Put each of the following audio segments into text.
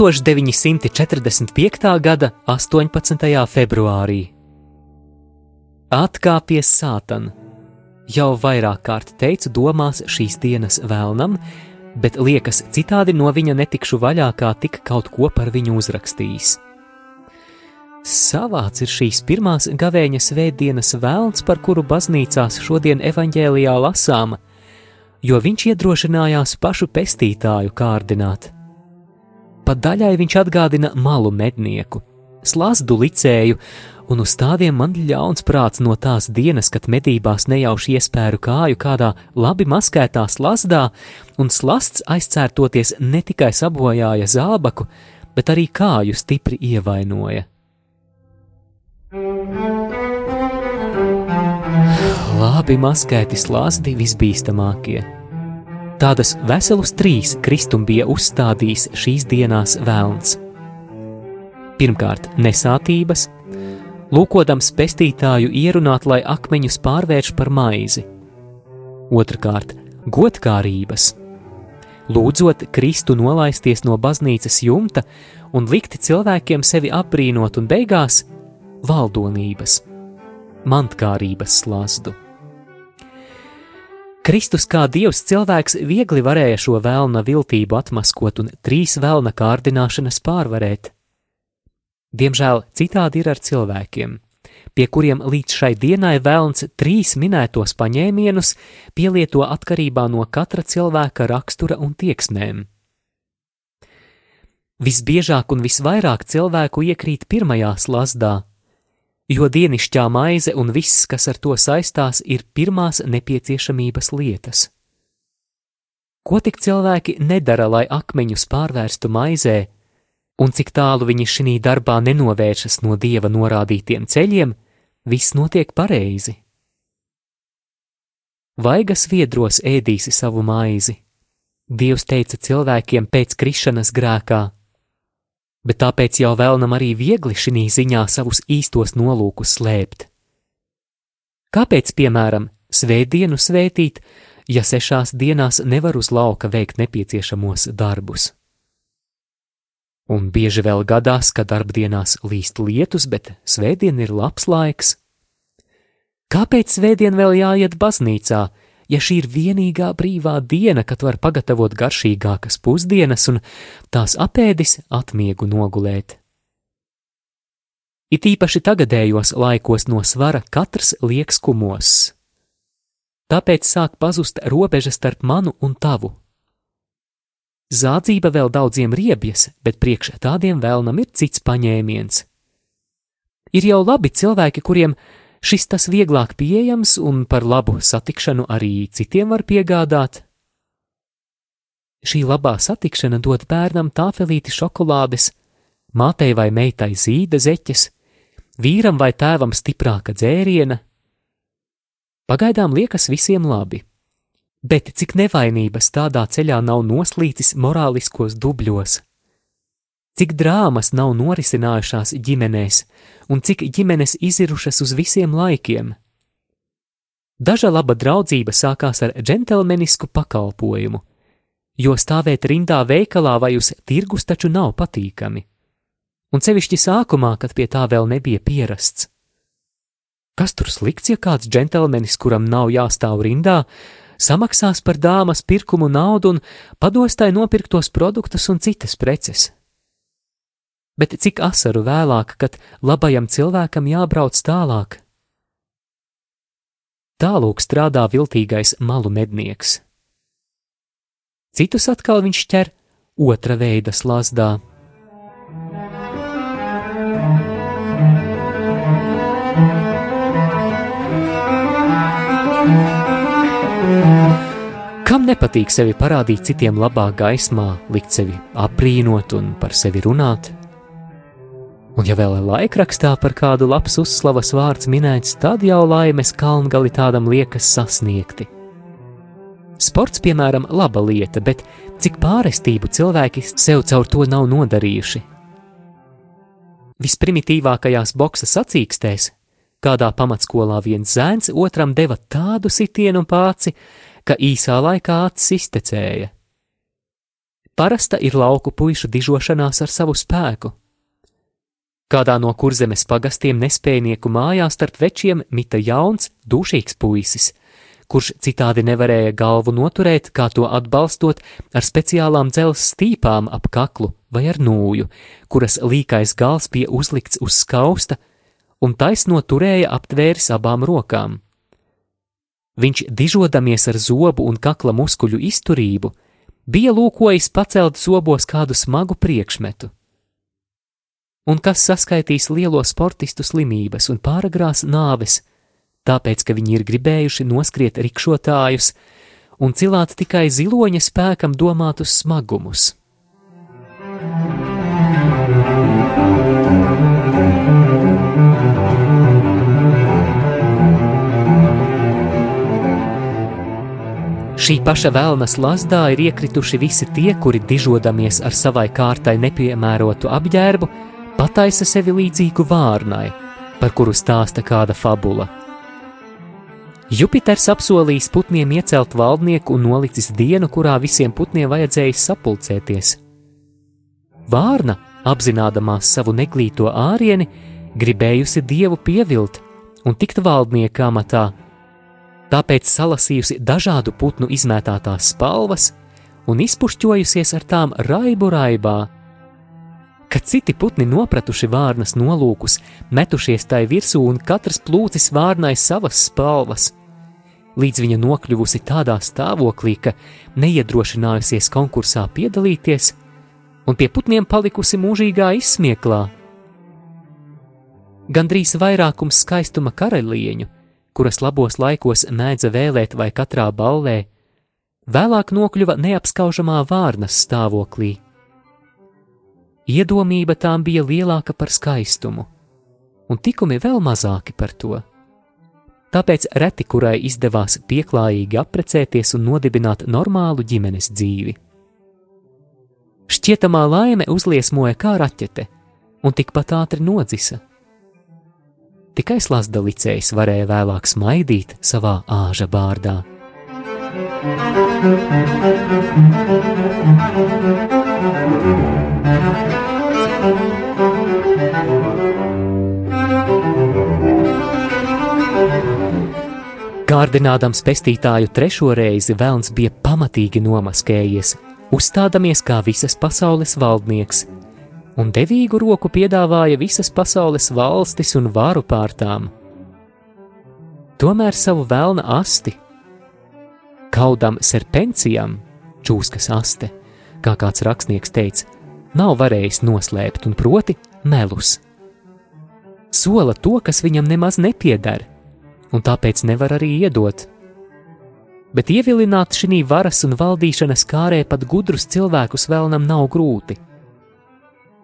1945. gada 18. februārī. Atkāpies sātan. Jau vairāk kārt teicu domās šīs dienas vēlnam, bet liekas, citādi no viņa netikšu vaļā, kā tik kaut ko par viņu uzrakstījis. Savāds ir šīs pirmās gavēņa svētdienas vēlns, par kuru baznīcās šodien evaņģēlijā lasām, jo viņš iedrošinājās pašu pestītāju kārdināt pa daļai viņš atgādina malu mednieku, slazdu licēju, un uz tādiem man ļauns prāts no tās dienas, kad medībās nejauši iespēru kāju kādā labi maskētā slazdā, un slasts aizcērtoties ne tikai sabojāja zābaku, bet arī kāju stipri ievainoja. Labi maskēti slazdi visbīstamākie Tādas veselus trīs kristum bija uzstādījis šīs dienās vēlns. Pirmkārt, nesātības, lūkodams pestītāju ierunāt, lai akmeņus pārvērš par maizi. Otrakārt, godkārības, lūdzot Kristu nolaisties no baznīcas jumta un likt cilvēkiem sevi apbrīnot un beigās valdonības, mantkārības slazdu. Kristus kā dievs cilvēks viegli varēja šo vēlna viltību atmaskot un trīs vēlna kārdināšanas pārvarēt. Diemžēl citādi ir ar cilvēkiem, pie kuriem līdz šai dienai vēlns trīs minētos paņēmienus pielieto atkarībā no katra cilvēka rakstura un tieksmēm. Visbiežāk un visvairāk cilvēku iekrīt pirmajā slazdā, jo dienišķā maize un viss, kas ar to saistās, ir pirmās nepieciešamības lietas. Ko tik cilvēki nedara, lai akmeņus pārvērstu maizē, un cik tālu viņi šī darbā nenovēršas no dieva norādītiem ceļiem, viss notiek pareizi. Vaigas viedros ēdīsi savu maizi. Dievs teica cilvēkiem pēc krišanas grēkā: bet tāpēc jau vēlnam arī viegli šī ziņā savus īstos nolūkus slēpt. Kāpēc, piemēram, svētdienu svētīt, ja sešās dienās nevar uz lauka veikt nepieciešamos darbus? Un bieži vēl gadās, ka darbdienās līst lietus, bet svētdien ir labs laiks. Kāpēc svētdien vēl jāiet baznīcā, ja šī ir vienīgā brīvā diena, kad var pagatavot garšīgākas pusdienas un tās apēdis atmiegu nogulēt. It īpaši tagadējos laikos no svara katrs liekas kumos. Tāpēc sāk pazust robeža starp manu un tavu. Zādzība vēl daudziem riebjas, bet priekš tādiem vēlnam ir cits paņēmiens. Ir jau labi cilvēki, kuriem Šis tas vieglāk pieejams un par labu satikšanu arī citiem var piegādāt. Šī labā satikšana dod bērnam tāfelīti šokolādes, mātei vai meitai zīda zeķes, vīram vai tēvam stiprāka dzēriena. Pagaidām liekas visiem labi, bet cik nevainības tādā ceļā nav noslīcis morāliskos dubļos cik drāmas nav norisinājušās ģimenēs, un cik ģimenes izirušas uz visiem laikiem. Daža laba draudzība sākās ar džentelmenisku pakalpojumu, jo stāvēt rindā veikalā vai uz tirgus taču nav patīkami, un sevišķi sākumā, kad pie tā vēl nebija pierasts. Kas tur slikts, ja kāds džentelmenis, kuram nav jāstāv rindā, samaksās par dāmas pirkumu naudu un pados tai nopirktos produktus un citas preces? Bet cik asaru vēlāk, kad labajam cilvēkam jābrauc tālāk. Tālūk strādā viltīgais malu mednieks. Citus atkal viņš ķer otra veida slazdā. Kam nepatīk sevi parādīt citiem labā gaismā, likt sevi apbrīnot un par sevi runāt? Un, ja vēl laikrakstā par kādu labs uzslavas vārds minēts, tad jau laimes kalngali tādam liekas sasniegti. Sports, piemēram, laba lieta, bet cik pārestību cilvēki sev caur to nav nodarījuši. Visprimitīvākajās boxa sacīkstēs, kādā pamatskolā viens zēns otram deva tādu sitienu pāci, ka īsā laikā acis iztecēja. Parasta ir lauku puišu dižošanās ar savu spēku. Kādā no kurzemes pagastiem nespējnieku mājās starp večiem mita jauns, dušīgs puisis, kurš citādi nevarēja galvu noturēt, kā to atbalstot ar speciālām dzelzs stīpām ap kaklu vai ar nūju, kuras līkais gals bija uzlikts uz skausta un taisno turēja aptvēris abām rokām. Viņš, dižodamies ar zobu un kakla muskuļu izturību, bija lūkojis pacelt zobos kādu smagu priekšmetu un kas saskaitīs lielo sportistu slimības un pāragrās nāves, tāpēc, ka viņi ir gribējuši noskriet rikšotājus un cilāt tikai ziloņa spēkam domātus smagumus. Šī paša vēlnas lazdā ir iekrituši visi tie, kuri dižodamies ar savai kārtai nepiemērotu apģērbu, pataisa sevi līdzīgu vārnai, par kuru stāsta kāda fabula. Jupiters apsolījis putniem iecelt valdnieku un nolicis dienu, kurā visiem putniem vajadzēja sapulcēties. Vārna, apzinādamās savu neglīto ārieni, gribējusi dievu pievilt un tikt valdnieka amatā, tāpēc salasījusi dažādu putnu izmētātās spalvas un izpušķojusies ar tām raibu raibā kad citi putni nopratuši vārnas nolūkus, metušies tai virsū un katrs plūcis vārnai savas spalvas. Līdz viņa nokļuvusi tādā stāvoklī, ka neiedrošinājusies konkursā piedalīties, un pie putniem palikusi mūžīgā izsmieklā. Gandrīz vairākums skaistuma karalieņu, kuras labos laikos mēdza vēlēt vai katrā ballē, vēlāk nokļuva neapskaužamā vārnas stāvoklī. Iedomība tām bija lielāka par skaistumu, un tikumi vēl mazāki par to. Tāpēc reti kurai izdevās pieklājīgi apprecēties un nodibināt normālu ģimenes dzīvi. Šķietamā laime uzliesmoja kā raķete, un tikpat ātri nodzisa. Tikai slazda licējs varēja vēlāk smaidīt savā āža bārdā. Kārdinādams pestītāju trešo reizi Velns bija pamatīgi nomaskējies, uzstādamies kā visas pasaules valdnieks, un devīgu roku piedāvāja visas pasaules valstis un varu pār tām. Tomēr savu vēlna asti, kaudam serpencijam, čūskas aste, kā kāds rakstnieks teica, nav varējis noslēpt, un proti melus. Sola to, kas viņam nemaz nepieder, un tāpēc nevar arī iedot. Bet ievilināt šī varas un valdīšanas kārē pat gudrus cilvēkus vēlnam nav grūti.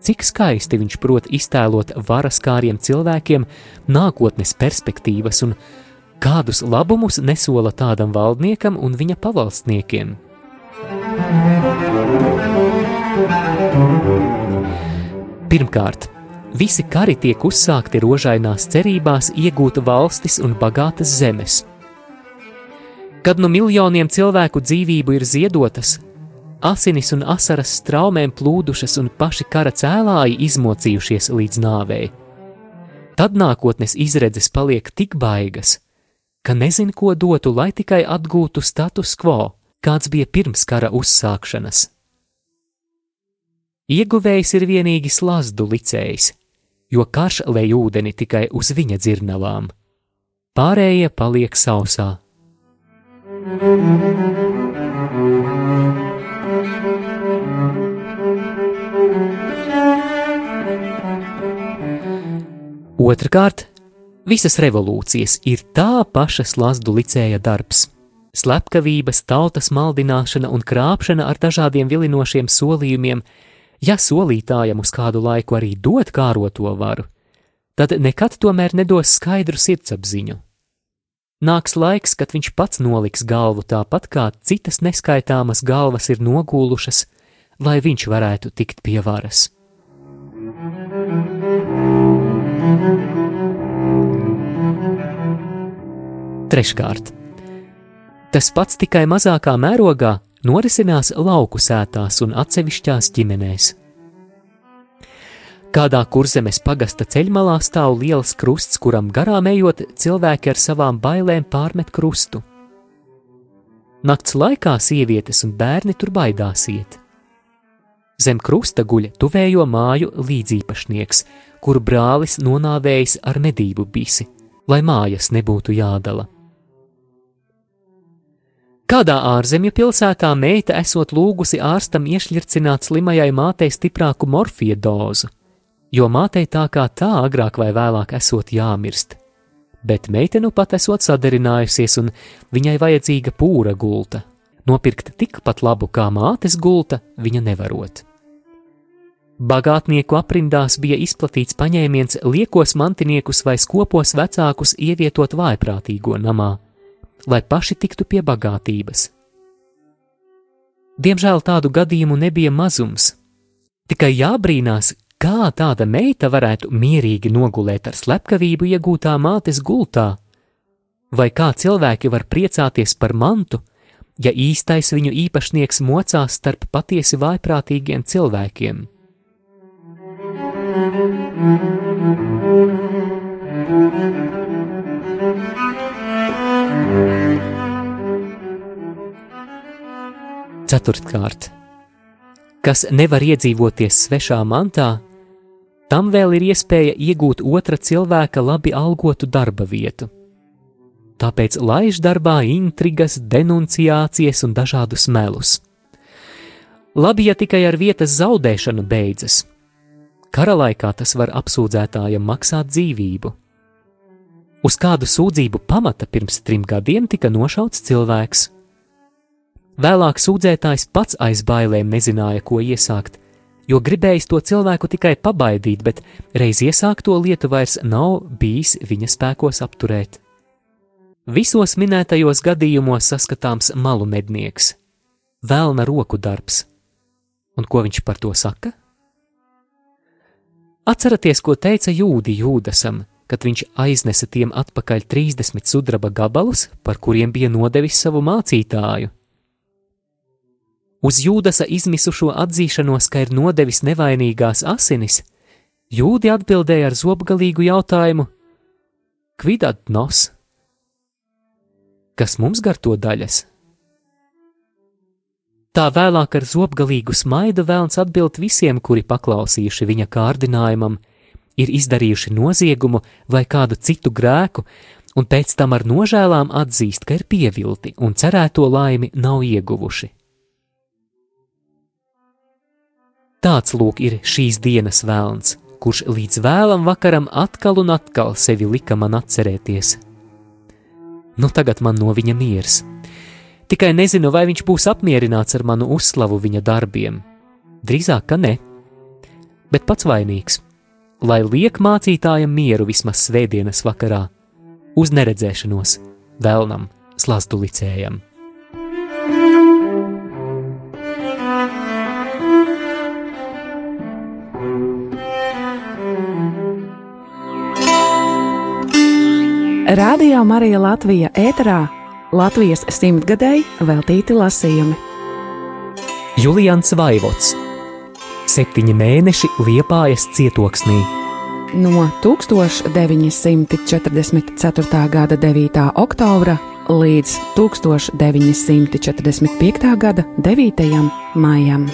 Cik skaisti viņš prot iztēlot varas kāriem cilvēkiem nākotnes perspektīvas un kādus labumus nesola tādam valdniekam un viņa pavalstniekiem. Pirmkārt, visi kari tiek uzsākti rožainās cerībās iegūt valstis un bagātas zemes. Kad nu miljoniem cilvēku dzīvību ir ziedotas, asinis un asaras straumēm plūdušas un paši kara cēlāji izmocījušies līdz nāvei, tad nākotnes izredzes paliek tik baigas, ka nezin, ko dotu, lai tikai atgūtu status quo kāds bija pirms kara uzsākšanas. Ieguvējs ir vienīgi slazdu licējs, jo karš lej ūdeni tikai uz viņa dzirnavām. Pārējie paliek sausā. Otrakārt, visas revolūcijas ir tā paša slazdu licēja darbs. Slepkavības, tautas maldināšana un krāpšana ar dažādiem vilinošiem solījumiem ja solītājam uz kādu laiku arī dod kāroto varu, tad nekad tomēr nedos skaidru sirdsapziņu. Nāks laiks, kad viņš pats noliks galvu tāpat kā citas neskaitāmas galvas ir nogūlušas, lai viņš varētu tikt pie varas. Treškārt, tas pats tikai mazākā mērogā norisinās lauku sētās un atsevišķās ģimenēs. Kādā kurzemes pagasta ceļmalā stāv liels krusts, kuram garām ejot, cilvēki ar savām bailēm pārmet krustu. Nakts laikā sievietes un bērni tur baidās iet. Zem krusta guļ tuvējo māju līdzīpašnieks, kuru brālis nonāvējis ar medību bisi, lai mājas nebūtu jādala. Kādā ārzemju pilsētā meita esot lūgusi ārstam iešļircināt slimajai mātei stiprāku morfija dozu, jo mātei tā kā tā agrāk vai vēlāk esot jāmirst. Bet meita nu pat esot sadarinājusies, un viņai vajadzīga pūra gulta. Nopirkt tikpat labu kā mātes gulta viņa nevarot. Bagātnieku aprindās bija izplatīts paņēmiens liekos mantiniekus vai skopos vecākus ievietot vājprātīgo namā lai paši tiktu pie bagātības. Diemžēl tādu gadījumu nebija mazums. Tikai jābrīnās, kā tāda meita varētu mierīgi nogulēt ar slepkavību iegūtā mātes gultā, vai kā cilvēki var priecāties par mantu, ja īstais viņu īpašnieks mocās starp patiesi vājprātīgiem cilvēkiem. Thank you. Ceturtkārt, kas nevar iedzīvoties svešā mantā, tam vēl ir iespēja iegūt otra cilvēka labi algotu darba vietu. Tāpēc laiž darbā intrigas, denunciācijas un dažādus melus. Labi, ja tikai ar vietas zaudēšanu beidzas. Kara laikā tas var apsūdzētājam maksāt dzīvību. Uz kādu sūdzību pamata pirms trim gadiem tika nošauts cilvēks. Vēlāk sūdzētājs pats aiz bailēm nezināja, ko iesākt, jo gribējis to cilvēku tikai pabaidīt, bet reiz iesākto lietu vairs nav bijis viņa spēkos apturēt. Visos minētajos gadījumos saskatāms malu mednieks, vēlna roku darbs. Un ko viņš par to saka? Atceraties, ko teica Jūdi Jūdasam, kad viņš aiznesa tiem atpakaļ 30 sudraba gabalus, par kuriem bija nodevis savu mācītāju. Uz Jūdasa izmisušo atzīšanos, ka ir nodevis nevainīgās asinis, Jūdi atbildēja ar zobgalīgu jautājumu: Kvidat nos? Kas mums gar to daļas? Tā vēlāk ar zobgalīgu smaidu vēlns atbild visiem, kuri paklausījuši viņa kārdinājumam, ir izdarījuši noziegumu vai kādu citu grēku, un pēc tam ar nožēlām atzīst, ka ir pievilti un cerēto laimi nav ieguvuši. Tāds lūk ir šīs dienas vēlns, kurš līdz vēlam vakaram atkal un atkal sevi lika man atcerēties. Nu tagad man no viņa miers. Tikai nezinu, vai viņš būs apmierināts ar manu uzslavu viņa darbiem. Drīzāk, ka ne. Bet pats vainīgs. Lai liek mācītājam mieru vismaz svētdienas vakarā, uz neredzēšanos, vēlnam, slazdu licējam. Radio Marija Latvija ēterā Latvijas simtgadēji veltīti lasījumi. Julians Vaivots Septiņi mēneši Liepājas cietoksnī. No 1944. gada 9. oktobra līdz 1945. gada 9. maijam.